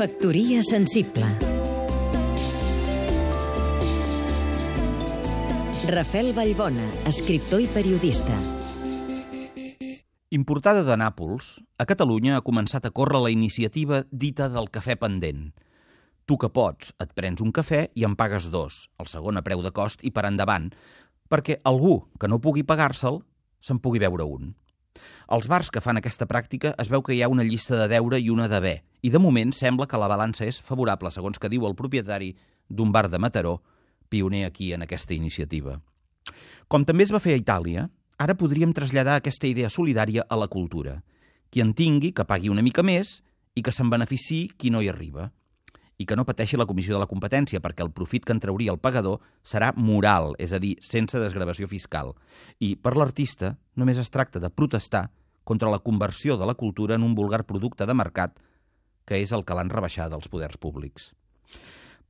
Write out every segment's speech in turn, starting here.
Factoria sensible Rafel Vallbona, escriptor i periodista. Importada de Nàpols, a Catalunya ha començat a córrer la iniciativa dita del cafè pendent. Tu que pots, et prens un cafè i en pagues dos, el segon a preu de cost i per endavant, perquè algú que no pugui pagar-se'l se'n pugui veure un. Als bars que fan aquesta pràctica es veu que hi ha una llista de deure i una d'haver, i de moment sembla que la balança és favorable, segons que diu el propietari d'un bar de Mataró, pioner aquí en aquesta iniciativa. Com també es va fer a Itàlia, ara podríem traslladar aquesta idea solidària a la cultura. Qui en tingui, que pagui una mica més i que se'n benefici qui no hi arriba i que no pateixi la comissió de la competència, perquè el profit que en trauria el pagador serà moral, és a dir, sense desgravació fiscal. I per l'artista només es tracta de protestar contra la conversió de la cultura en un vulgar producte de mercat que és el que l'han rebaixat dels poders públics.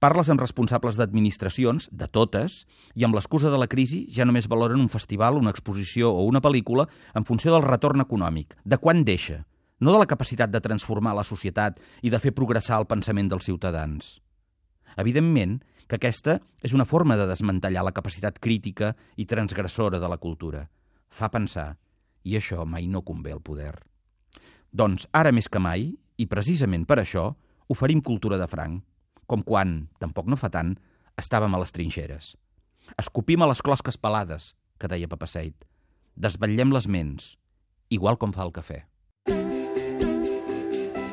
Parles amb responsables d'administracions, de totes, i amb l'excusa de la crisi ja només valoren un festival, una exposició o una pel·lícula en funció del retorn econòmic, de quan deixa, no de la capacitat de transformar la societat i de fer progressar el pensament dels ciutadans. Evidentment que aquesta és una forma de desmantellar la capacitat crítica i transgressora de la cultura. Fa pensar, i això mai no convé al poder. Doncs ara més que mai, i precisament per això, oferim cultura de franc, com quan, tampoc no fa tant, estàvem a les trinxeres. Escopim a les closques pelades, que deia Papaseit. Desvetllem les ments, igual com fa el cafè.